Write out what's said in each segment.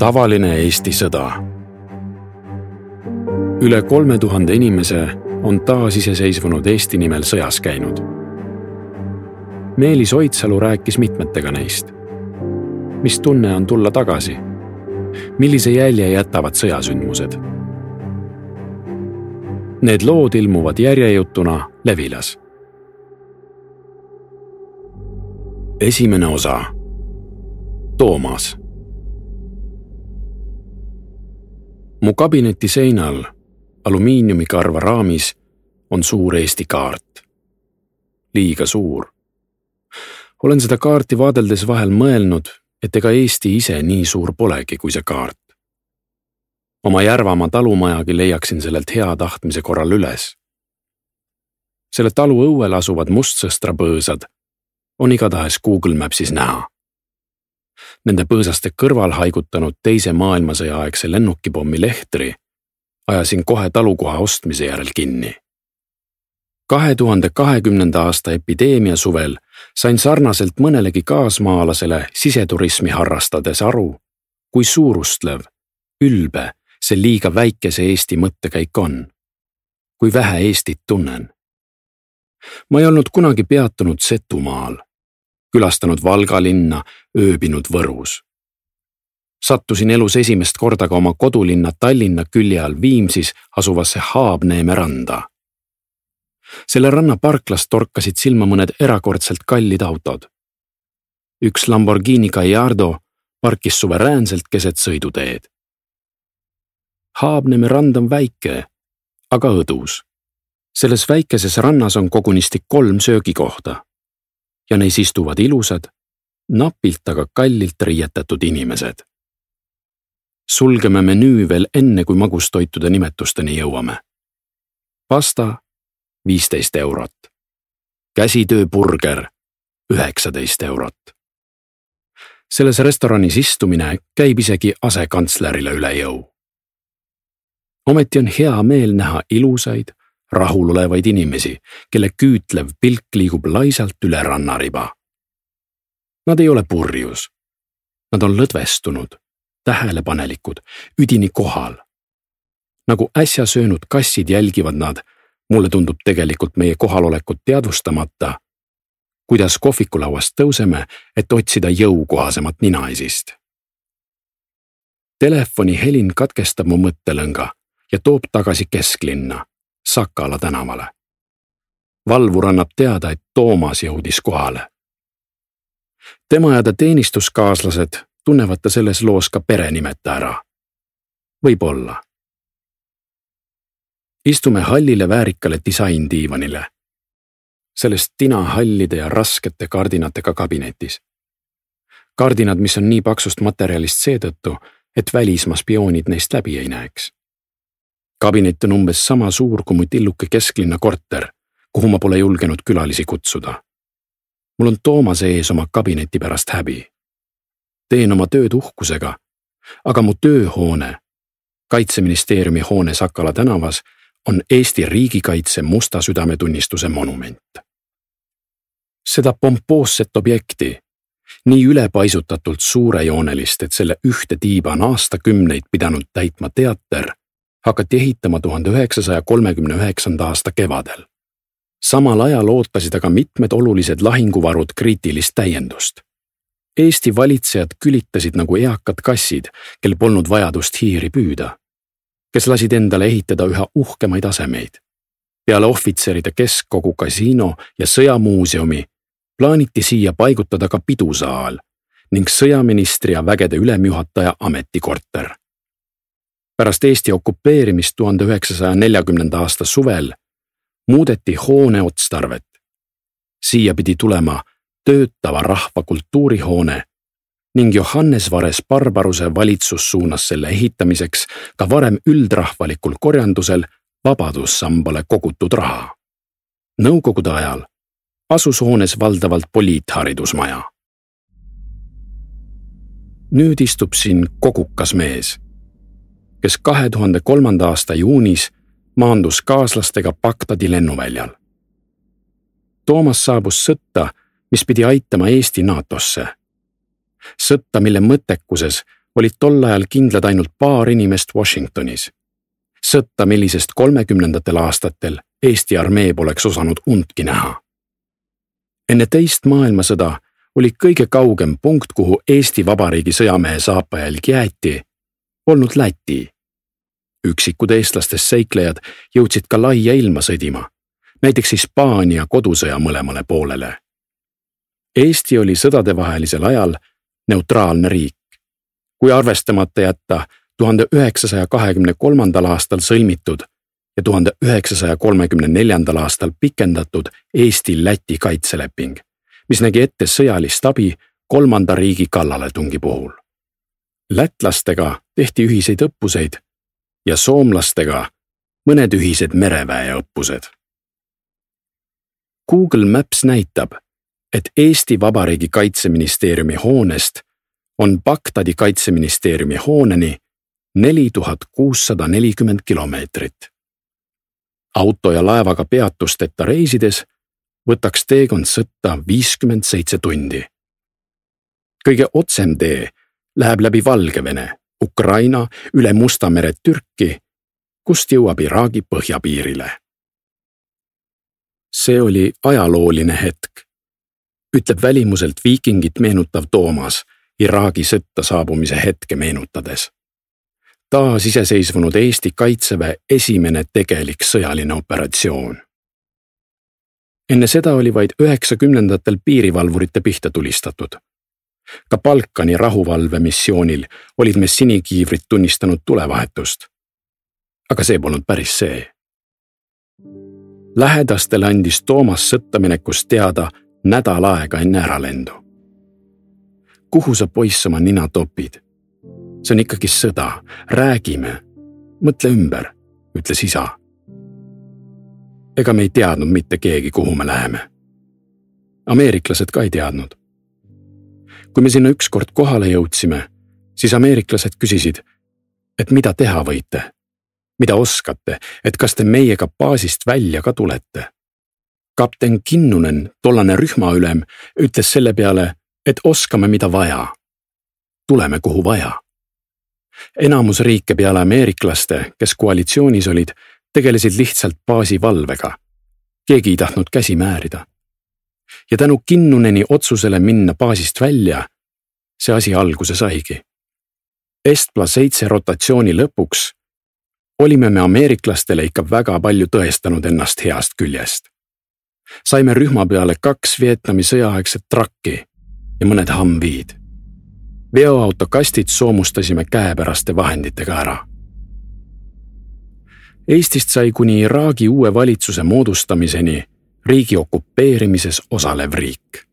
tavaline Eesti sõda. üle kolme tuhande inimese on taasiseseisvunud Eesti nimel sõjas käinud. Meelis Oidsalu rääkis mitmetega neist. mis tunne on tulla tagasi? millise jälje jätavad sõjasündmused? Need lood ilmuvad järjejutuna Levilas. esimene osa. Toomas mu kabineti seinal alumiiniumikarva raamis on suur Eesti kaart. liiga suur. olen seda kaarti vaadeldes vahel mõelnud, et ega Eesti ise nii suur polegi kui see kaart. oma Järvamaa talumajagi leiaksin sellelt hea tahtmise korral üles. selle talu õuel asuvad mustsõstra põõsad on igatahes Google Maps'is näha nende põõsaste kõrval haigutanud Teise maailmasõja aegse lennukipommi lehtri ajasin kohe talukoha ostmise järel kinni. kahe tuhande kahekümnenda aasta epideemia suvel sain sarnaselt mõnelegi kaasmaalasele siseturismi harrastades aru, kui suurustlev, ülbe see liiga väikese Eesti mõttekäik on. kui vähe Eestit tunnen. ma ei olnud kunagi peatunud Setumaal külastanud Valga linna, ööbinud Võrus. sattusin elus esimest korda ka oma kodulinna Tallinna külje all Viimsis asuvasse Haabneeme randa. selle ranna parklas torkasid silma mõned erakordselt kallid autod. üks Lamborghini Gallardo parkis suveräänselt keset sõiduteed. Haabneeme rand on väike, aga õdus selles väikeses rannas on kogunisti kolm söögikohta ja neis istuvad ilusad, napilt aga kallilt riietatud inimesed. sulgeme menüü veel enne, kui magustoitude nimetusteni jõuame. pasta viisteist eurot, käsitööburger üheksateist eurot. selles restoranis istumine käib isegi asekantslerile üle jõu. ometi on hea meel näha ilusaid, rahulolevaid inimesi, kelle küütlev pilk liigub laisalt üle rannariba. Nad ei ole purjus. Nad on lõdvestunud, tähelepanelikud, üdini kohal. nagu äsja söönud kassid jälgivad nad, mulle tundub tegelikult meie kohalolekut teadvustamata, kuidas kohvikulauast tõuseme, et otsida jõukohasemat ninaisist. Telefoni helin katkestab mu mõttelõnga ja toob tagasi kesklinna Sakala tänavale. valvur annab teada, et Toomas jõudis kohale. tema ja ta teenistuskaaslased tunnevad ta selles loos ka perenimeta ära. võib-olla. istume hallile väärikale disaindiivanile. selles tinahallide ja raskete kardinatega kabinetis. kardinad, mis on nii paksust materjalist seetõttu, et välismaa spioonid neist läbi ei näeks kabinet on umbes sama suur kui mu tilluke kesklinna korter, kuhu ma pole julgenud külalisi kutsuda. mul on Toomase ees oma kabineti pärast häbi. teen oma tööd uhkusega, aga mu tööhoone, kaitseministeeriumi hoone Sakala tänavas, on Eesti riigikaitse musta südametunnistuse monument. seda pompoosset objekti, nii ülepaisutatult suurejoonelist, et selle ühte tiiba on aastakümneid pidanud täitma teater hakati ehitama tuhande üheksasaja kolmekümne üheksanda aasta kevadel. samal ajal ootasid aga mitmed olulised lahinguvarud kriitilist täiendust. Eesti valitsejad külitasid nagu eakad kassid, kel polnud vajadust hiiri püüda, kes lasid endale ehitada üha uhkemaid asemeid. peale ohvitseride keskkogu kasiino ja sõjamuuseumi plaaniti siia paigutada ka pidusaal ning sõjaministri ja vägede ülemjuhataja ametikorter pärast Eesti okupeerimist tuhande üheksasaja neljakümnenda aasta suvel muudeti hoone otstarvet. siia pidi tulema töötava rahva kultuurihoone ning Johannes Vares Barbaruse valitsus suunas selle ehitamiseks ka varem üldrahvalikul korjandusel Vabadussambale kogutud raha. Nõukogude ajal asus hoones valdavalt poliitharidusmaja. nüüd istub siin kogukas mees kes kahe tuhande kolmanda aasta juunis maandus kaaslastega Bagdadi lennuväljal. Toomas saabus sõtta, mis pidi aitama Eesti NATO-sse. sõtta, mille mõttekuses olid tol ajal kindlad ainult paar inimest Washingtonis. sõtta, millisest kolmekümnendatel aastatel Eesti armee poleks osanud undki näha. enne teist maailmasõda oli kõige kaugem punkt, kuhu Eesti Vabariigi sõjamehe saapajälg jäeti, olnud Läti. üksikud eestlastest seiklejad jõudsid ka laia ilma sõdima, näiteks Hispaania kodusõja mõlemale poolele. Eesti oli sõdadevahelisel ajal neutraalne riik. kui arvestamata jätta tuhande üheksasaja kahekümne kolmandal aastal sõlmitud ja tuhande üheksasaja kolmekümne neljandal aastal pikendatud Eesti-Läti kaitseleping, mis nägi ette sõjalist abi kolmanda riigi kallaletungi puhul. Lätlastega tehti ühiseid õppuseid ja soomlastega mõned ühised mereväeõppused. Google Maps näitab, et Eesti Vabariigi Kaitseministeeriumi hoonest on Bagdadi kaitseministeeriumi hooneni neli tuhat kuussada nelikümmend kilomeetrit. auto ja laevaga peatusteta reisides võtaks teekond sõtta viiskümmend seitse tundi. kõige otsem tee läheb läbi Valgevene, Ukraina, üle Musta mere Türki, kust jõuab Iraagi põhjapiirile. see oli ajalooline hetk, ütleb välimuselt viikingit meenutav Toomas Iraagi sõtta saabumise hetke meenutades. taasiseseisvunud Eesti Kaitseväe esimene tegelik sõjaline operatsioon. enne seda oli vaid üheksakümnendatel piirivalvurite pihta tulistatud. Ka Balkani rahuvalvemissioonil olid me sinikiivrid tunnistanud tulevahetust. aga see polnud päris see. lähedastele andis Toomas sõtta minekust teada nädal aega enne äralendu kuhu sa poiss oma nina topid? see on ikkagi sõda, räägime, mõtle ümber, ütles isa. ega me ei teadnud mitte keegi, kuhu me läheme. ameeriklased ka ei teadnud. Kui me sinna ükskord kohale jõudsime, siis ameeriklased küsisid, et mida teha võite, mida oskate, et kas te meiega baasist välja ka tulete kapten Kinnunen, tollane rühmaülem, ütles selle peale, et oskame, mida vaja. tuleme, kuhu vaja. enamus riike peale ameeriklaste, kes koalitsioonis olid, tegelesid lihtsalt baasivalvega. keegi ei tahtnud käsi määrida. Ja tänu Kinnuneni otsusele minna baasist välja, see asi alguse saigi. Estpla seitse rotatsiooni lõpuks olime me ameeriklastele ikka väga palju tõestanud ennast heast küljest. saime rühma peale kaks Vietnami sõjaaegset trakki ja mõned Humveed. veoauto kastid soomustasime käepäraste vahenditega ära. Eestist sai kuni Iraagi uue valitsuse moodustamiseni riigi okupeerimises osalev riik.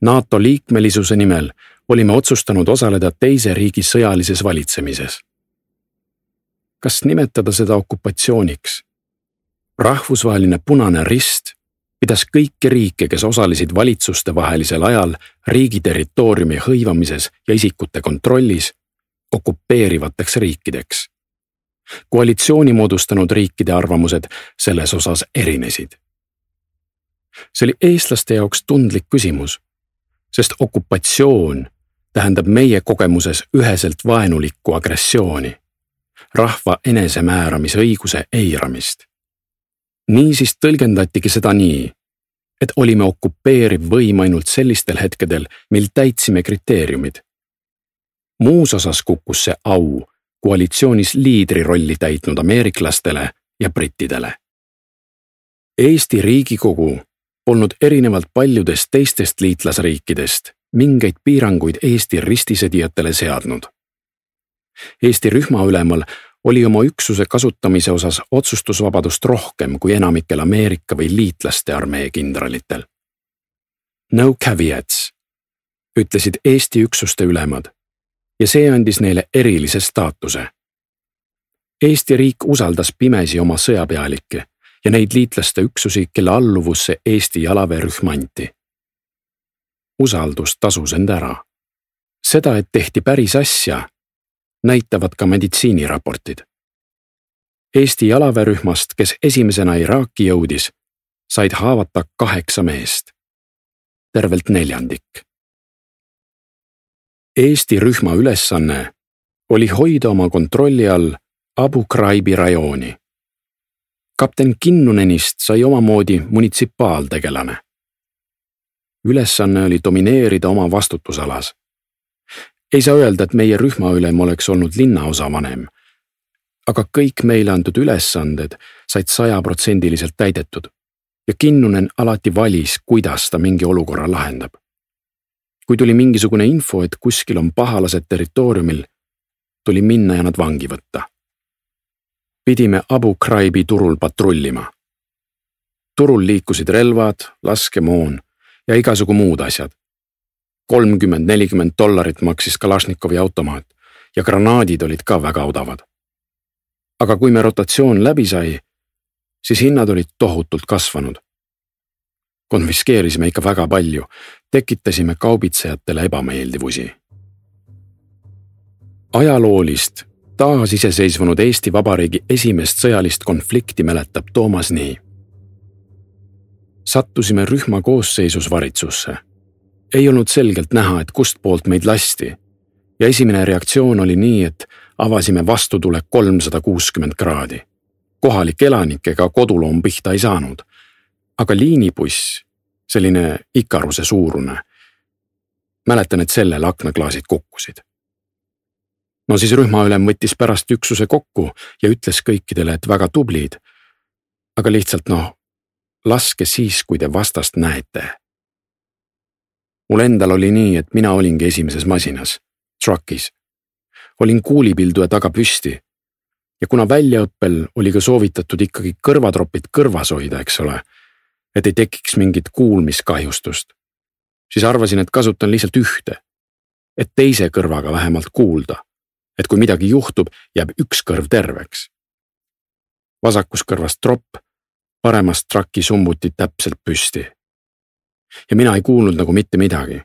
NATO liikmelisuse nimel olime otsustanud osaleda teise riigi sõjalises valitsemises. kas nimetada seda okupatsiooniks? rahvusvaheline Punane Rist pidas kõiki riike, kes osalesid valitsustevahelisel ajal riigi territooriumi hõivamises ja isikute kontrollis, okupeerivateks riikideks. Koalitsiooni moodustanud riikide arvamused selles osas erinesid. see oli eestlaste jaoks tundlik küsimus, sest okupatsioon tähendab meie kogemuses üheselt vaenulikku agressiooni, rahva enesemääramisõiguse eiramist niisiis tõlgendatigi seda nii, et olime okupeeriv võim ainult sellistel hetkedel, mil täitsime kriteeriumid. muus osas kukkus see au koalitsioonis liidri rolli täitnud ameeriklastele ja brittidele. Eesti Riigikogu polnud erinevalt paljudest teistest liitlasriikidest mingeid piiranguid Eesti ristisõdijatele seadnud. Eesti rühmaülemal oli oma üksuse kasutamise osas otsustusvabadust rohkem kui enamikel Ameerika või liitlaste armee kindralitel. No caveats, ütlesid Eesti üksuste ülemad ja see andis neile erilise staatuse. Eesti riik usaldas pimesi oma sõjapealikke ja neid liitlaste üksusi, kelle alluvusse Eesti jalaväerühm anti. usaldus tasus end ära. seda, et tehti päris asja näitavad ka meditsiiniraportid. Eesti jalaväerühmast, kes esimesena Iraaki jõudis, said haavata kaheksa meest, tervelt neljandik. Eesti rühma ülesanne oli hoida oma kontrolli all Abu Ghraibi rajooni. kapten Kinnunenist sai omamoodi munitsipaaltegelane. ülesanne oli domineerida oma vastutusalas. ei saa öelda, et meie rühmaülem oleks olnud linnaosavanem. aga kõik meile antud ülesanded said sajaprotsendiliselt täidetud ja Kinnunen alati valis, kuidas ta mingi olukorra lahendab. Kui tuli mingisugune info, et kuskil on pahalased territooriumil, tuli minna ja nad vangi võtta. pidime Abu Ghraibi turul patrullima. turul liikusid relvad, laskemoon ja igasugu muud asjad. kolmkümmend, nelikümmend dollarit maksis Kalašnikovi automaat ja granaadid olid ka väga odavad. aga kui me rotatsioon läbi sai, siis hinnad olid tohutult kasvanud. konfiskeerisime ikka väga palju, tekitasime kaubitsejatele ebameeldivusi ajaloolist taasiseseisvunud Eesti Vabariigi esimest sõjalist konflikti mäletab Toomas nii. sattusime rühma koosseisus varitsusse. ei olnud selgelt näha, et kustpoolt meid lasti ja esimene reaktsioon oli nii, et avasime vastutule kolmsada kuuskümmend kraadi. kohalik elanik ega koduloom pihta ei saanud. aga liinibuss, selline Ikaruse suurune, mäletan, et sellel aknaklaasid kukkusid no siis rühmaülem võttis pärast üksuse kokku ja ütles kõikidele, et väga tublid. aga lihtsalt noh, laske siis, kui te vastast näete. mul endal oli nii, et mina olingi esimeses masinas, truck'is. olin kuulipilduja taga püsti. ja kuna väljaõppel oli ka soovitatud ikkagi kõrvatropid kõrvas hoida, eks ole, et ei tekiks mingit kuulmiskahjustust, siis arvasin, et kasutan lihtsalt ühte, et teise kõrvaga vähemalt kuulda et kui midagi juhtub, jääb üks kõrv terveks. vasakus kõrvas tropp, paremast traki summuti täpselt püsti. ja mina ei kuulnud nagu mitte midagi.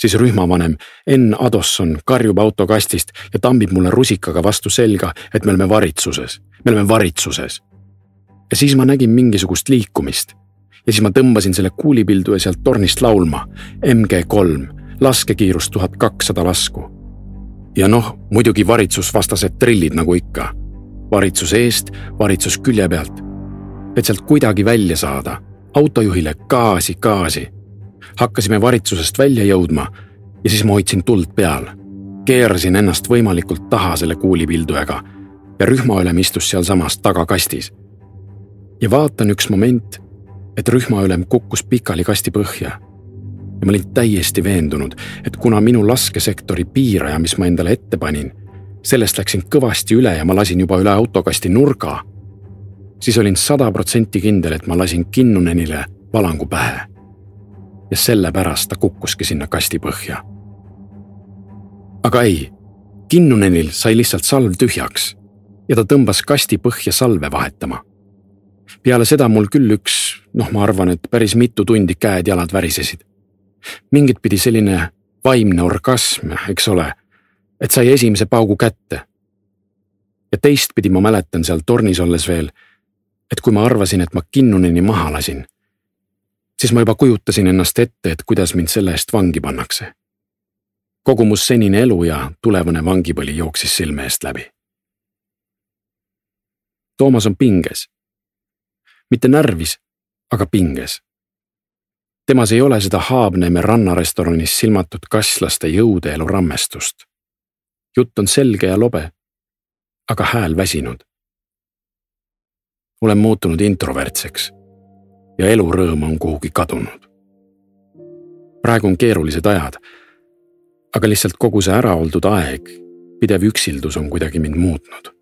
siis rühmavanem Enn Adosson karjub autokastist ja tambib mulle rusikaga vastu selga, et me oleme varitsuses, me oleme varitsuses. ja siis ma nägin mingisugust liikumist ja siis ma tõmbasin selle kuulipilduja sealt tornist laulma MG kolm, laskekiirus tuhat kakssada lasku ja noh, muidugi valitsusvastased trillid nagu ikka. valitsus eest, valitsus külje pealt. et sealt kuidagi välja saada, autojuhile gaasi, gaasi. hakkasime valitsusest välja jõudma ja siis ma hoidsin tuld peal. keerasin ennast võimalikult taha selle kuulipildujaga ja rühmaülem istus sealsamas tagakastis. ja vaatan üks moment, et rühmaülem kukkus pikali kasti põhja ja ma olin täiesti veendunud, et kuna minu laskesektori piiraja, mis ma endale ette panin, sellest läksin kõvasti üle ja ma lasin juba üle autokasti nurga, siis olin sada protsenti kindel, et ma lasin Kinnunenile valangu pähe. ja sellepärast ta kukkuski sinna kasti põhja. aga ei, Kinnunenil sai lihtsalt salv tühjaks ja ta tõmbas kasti põhja salve vahetama. Peale seda mul küll üks, noh, ma arvan, et päris mitu tundi käed-jalad värisesid mingit pidi selline vaimne orgasm, eks ole, et sai esimese paugu kätte. ja teistpidi ma mäletan seal tornis olles veel, et kui ma arvasin, et ma Kinnuneni maha lasin, siis ma juba kujutasin ennast ette, et kuidas mind selle eest vangi pannakse. kogu mu senine elu ja tulevane vangipõli jooksis silme eest läbi. Toomas on pinges. Mitte närvis, aga pinges temas ei ole seda Haabneme rannarestoranis silmatud kasslaste jõudeelu rammestust. jutt on selge ja lobe, aga hääl väsinud. olen muutunud introvertseks ja elurõõm on kuhugi kadunud. praegu on keerulised ajad, aga lihtsalt kogu see äraoldud aeg, pidev üksildus on kuidagi mind muutnud.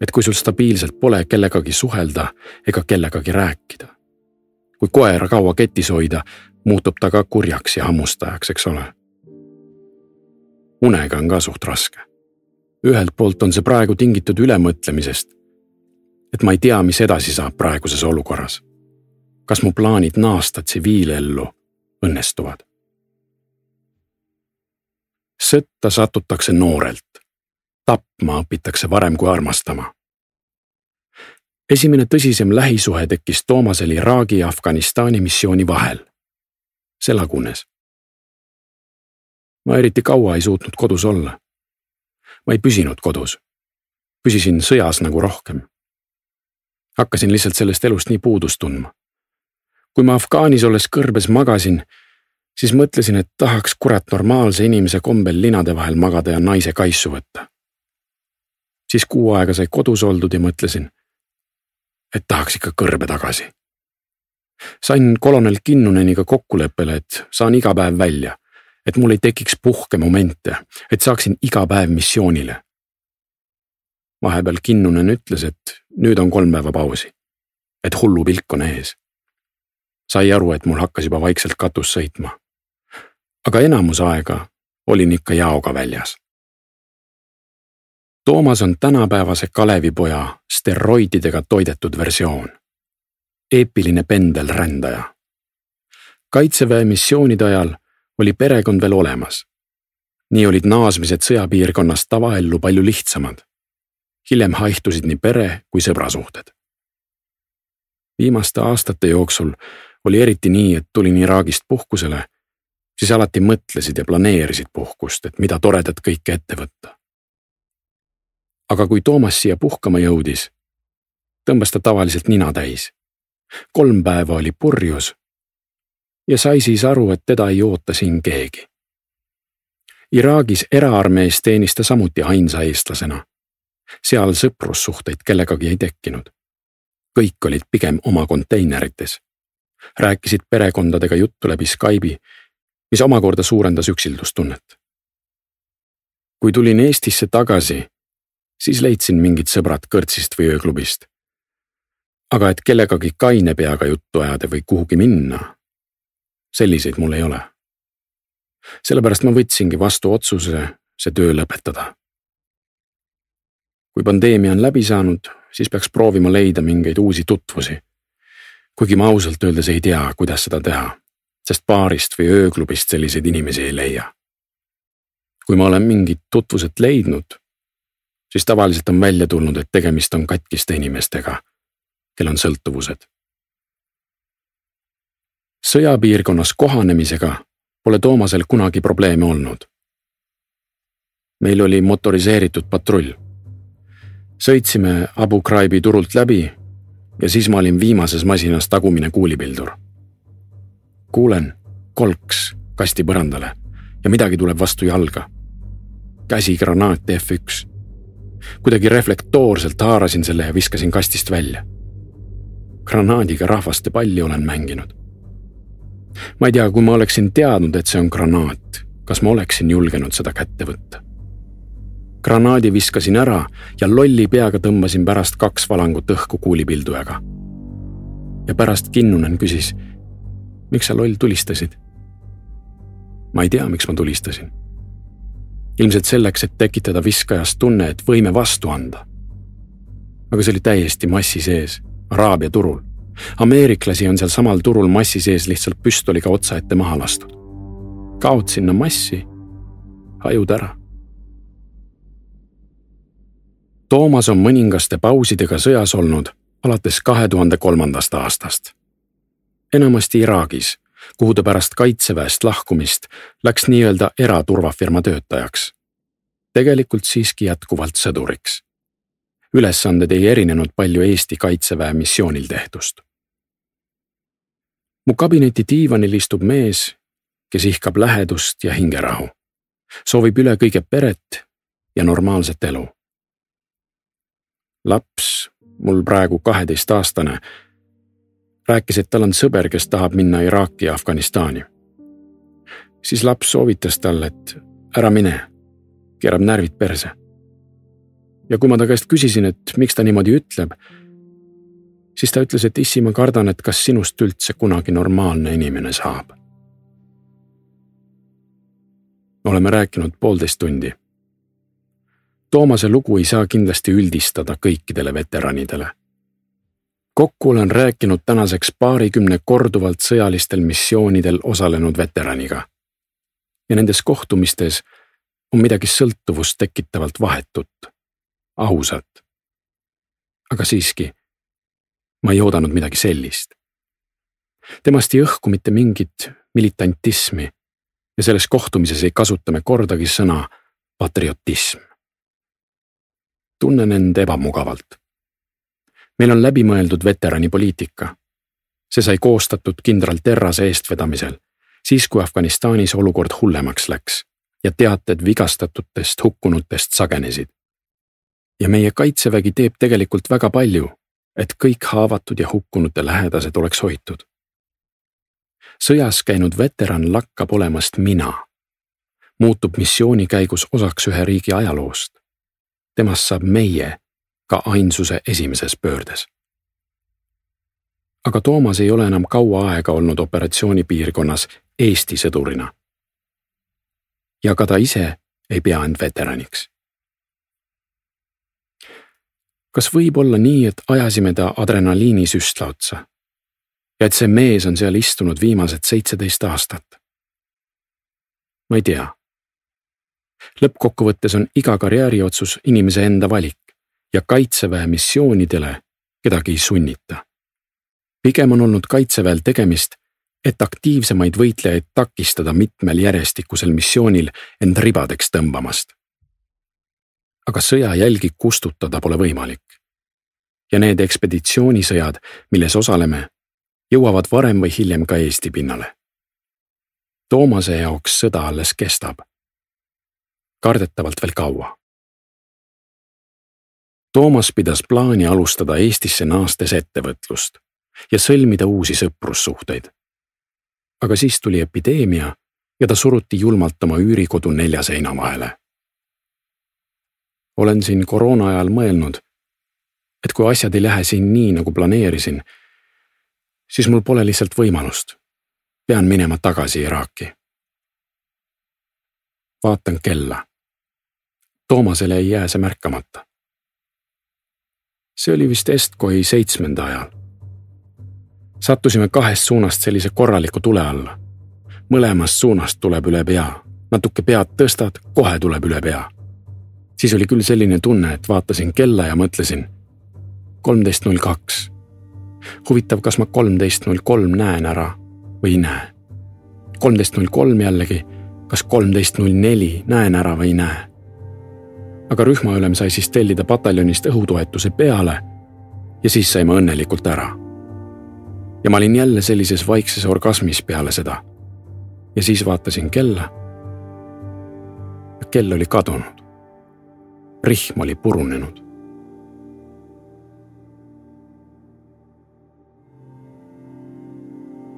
Et kui sul stabiilselt pole kellegagi suhelda ega kellegagi rääkida kui koera kaua ketis hoida, muutub ta ka kurjaks ja hammustajaks, eks ole. unega on ka suht raske. ühelt poolt on see praegu tingitud ülemõtlemisest. et ma ei tea, mis edasi saab praeguses olukorras. kas mu plaanid naasta tsiviilellu õnnestuvad? sõtta satutakse noorelt. Tapma õpitakse varem kui armastama esimene tõsisem lähisuhe tekkis Toomasel Iraagi ja Afganistani missiooni vahel. see lagunes. ma eriti kaua ei suutnud kodus olla. ma ei püsinud kodus. püsisin sõjas nagu rohkem. hakkasin lihtsalt sellest elust nii puudust tundma. kui ma Afgaanis olles kõrbes magasin, siis mõtlesin, et tahaks kurat normaalse inimese kombel linade vahel magada ja naise kaisu võtta. Siis kuu aega sai kodus oldud ja mõtlesin, et tahaks ikka kõrbe tagasi sain kolonel Kinnuneniga kokkuleppele, et saan iga päev välja, et mul ei tekiks puhkemomente, et saaksin iga päev missioonile. vahepeal Kinnunen ütles, et nüüd on kolm päeva pausi, et hullupilk on ees. sai aru, et mul hakkas juba vaikselt katus sõitma. aga enamus aega olin ikka jaoga väljas. Toomas on tänapäevase Kalevipoja steroididega toidetud versioon eepiline pendelrändaja. kaitseväe missioonide ajal oli perekond veel olemas. nii olid naasmised sõjapiirkonnast tavaellu palju lihtsamad. hiljem haihtusid nii pere kui sõbrasuhted. viimaste aastate jooksul oli eriti nii, et tulin Iraagist puhkusele, siis alati mõtlesid ja planeerisid puhkust, et mida toredat kõike ette võtta. Aga kui Toomas siia puhkama jõudis, tõmbas ta tavaliselt nina täis kolm päeva oli purjus ja sai siis aru, et teda ei oota siin keegi. Iraagis eraarmees teenis ta samuti ainsa eestlasena. seal sõprussuhteid kellegagi ei tekkinud. kõik olid pigem oma konteinerites. rääkisid perekondadega juttu läbi Skype'i, mis omakorda suurendas üksildustunnet. kui tulin Eestisse tagasi, siis leidsin mingid sõbrad kõrtsist või ööklubist aga et kellegagi kaine peaga juttu ajada või kuhugi minna, selliseid mul ei ole. sellepärast ma võtsingi vastu otsuse see töö lõpetada. kui pandeemia on läbi saanud, siis peaks proovima leida mingeid uusi tutvusi. kuigi ma ausalt öeldes ei tea, kuidas seda teha, sest baarist või ööklubist selliseid inimesi ei leia. kui ma olen mingid tutvused leidnud, siis tavaliselt on välja tulnud, et tegemist on katkiste inimestega kel on sõltuvused. sõjapiirkonnas kohanemisega pole Toomasel kunagi probleeme olnud. meil oli motoriseeritud patrull. sõitsime Abu Ghraibi turult läbi ja siis ma olin viimases masinas tagumine kuulipildur. kuulen kolks kasti põrandale ja midagi tuleb vastu jalga. käsigranaat F1 kuidagi reflektoorselt haarasin selle ja viskasin kastist välja granaadiga rahvaste palli olen mänginud. ma ei tea, kui ma oleksin teadnud, et see on granaat, kas ma oleksin julgenud seda kätte võtta. granaadi viskasin ära ja lolli peaga tõmbasin pärast kaks valangut õhku kuulipildujaga. ja pärast Kinnunen küsis, miks sa loll tulistasid? ma ei tea, miks ma tulistasin. Ilmselt selleks, et tekitada viskajas tunne, et võime vastu anda. aga see oli täiesti massi sees Araabia turul. ameeriklasi on sealsamal turul massi sees lihtsalt püstoliga otsaette maha lastud. kaod sinna massi, hajud ära. Toomas on mõningaste pausidega sõjas olnud alates kahe tuhande kolmandast aastast. enamasti Iraagis, kuhu ta pärast kaitseväest lahkumist läks nii-öelda eraturvafirma töötajaks. tegelikult siiski jätkuvalt sõduriks ülesanded ei erinenud palju Eesti kaitseväe missioonil tehtust. mu kabineti diivanil istub mees, kes ihkab lähedust ja hingerahu, soovib üle kõige peret ja normaalset elu. laps, mul praegu kaheteistaastane, rääkis, et tal on sõber, kes tahab minna Iraaki ja Afganistani. siis laps soovitas talle, et ära mine, keerab närvid perse ja kui ma ta käest küsisin, et miks ta niimoodi ütleb, siis ta ütles, et issi, ma kardan, et kas sinust üldse kunagi normaalne inimene saab. oleme rääkinud poolteist tundi. Toomase lugu ei saa kindlasti üldistada kõikidele veteranidele. Kokku olen rääkinud tänaseks paarikümne korduvalt sõjalistel missioonidel osalenud veteraniga. ja nendes kohtumistes on midagi sõltuvust tekitavalt vahetut ausat. aga siiski, ma ei oodanud midagi sellist. temast ei õhku mitte mingit militantismi, ja selles kohtumises ei kasuta me kordagi sõna patriotism. tunnen end ebamugavalt. Meil on läbimõeldud veteranipoliitika. see sai koostatud kindral Terrase eestvedamisel, siis kui Afganistanis olukord hullemaks läks ja teated vigastatutest, hukkunutest sagenesid. ja meie kaitsevägi teeb tegelikult väga palju, et kõik haavatud ja hukkunute lähedased oleks hoitud. sõjas käinud veteran lakkab olemast mina, muutub missiooni käigus osaks ühe riigi ajaloost. temast saab meie ka ainsuse esimeses pöördes. aga Toomas ei ole enam kaua aega olnud operatsioonipiirkonnas Eesti sõdurina ja ka ta ise ei pea end veteraniks. kas võib olla nii, et ajasime ta adrenaliinisüstla otsa? ja et see mees on seal istunud viimased seitseteist aastat? ma ei tea. lõppkokkuvõttes on iga karjääriotsus inimese enda valik ja kaitseväe missioonidele kedagi ei sunnita. pigem on olnud kaitseväel tegemist et aktiivsemaid võitlejaid takistada mitmel järjestikusel missioonil end ribadeks tõmbamast. aga sõjajälgi kustutada pole võimalik. ja need ekspeditsioonisõjad, milles osaleme, jõuavad varem või hiljem ka Eesti pinnale. Toomase jaoks sõda alles kestab. kardetavalt veel kaua. Toomas pidas plaani alustada Eestisse naastes ettevõtlust ja sõlmida uusi sõprussuhteid aga siis tuli epideemia ja ta suruti julmalt oma üürikodu nelja seina vahele. olen siin koroona ajal mõelnud, et kui asjad ei lähe siin nii, nagu planeerisin, siis mul pole lihtsalt võimalust. pean minema tagasi Iraaki. vaatan kella. Toomasele ei jää see märkamata. See oli vist Estkoi seitsmenda ajal sattusime kahest suunast sellise korraliku tule alla. mõlemast suunast tuleb üle pea, natuke pead tõstad, kohe tuleb üle pea. siis oli küll selline tunne, et vaatasin kella ja mõtlesin. kolmteist null kaks. huvitav, kas ma kolmteist null kolm näen ära või ei näe. kolmteist null kolm jällegi, kas kolmteist null neli näen ära või ei näe. Aga rühmaülem sai siis tellida pataljonist õhutoetuse peale ja siis saime õnnelikult ära ja ma olin jälle sellises vaikses orgasmis peale seda. ja siis vaatasin kella. kell oli kadunud. rihm oli purunenud.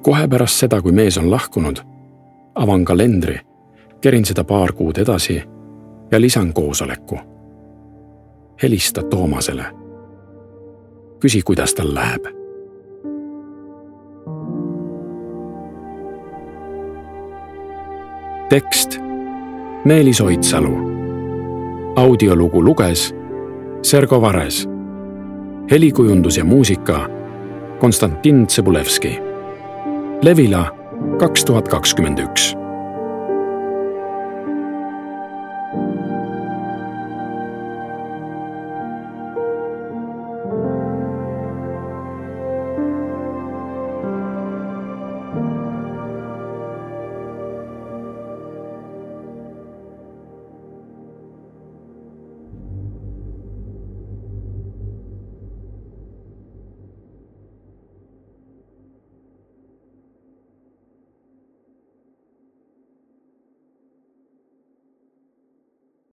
kohe pärast seda, kui mees on lahkunud, avan kalendri, kerin seda paar kuud edasi ja lisan koosoleku. helista Toomasele. küsi, kuidas tal läheb tekst Meelis Oidsalu. audiolugu luges Sergo Vares. helikujundus ja muusika Konstantin Tsõbulevski. Levila kaks tuhat kakskümmend üks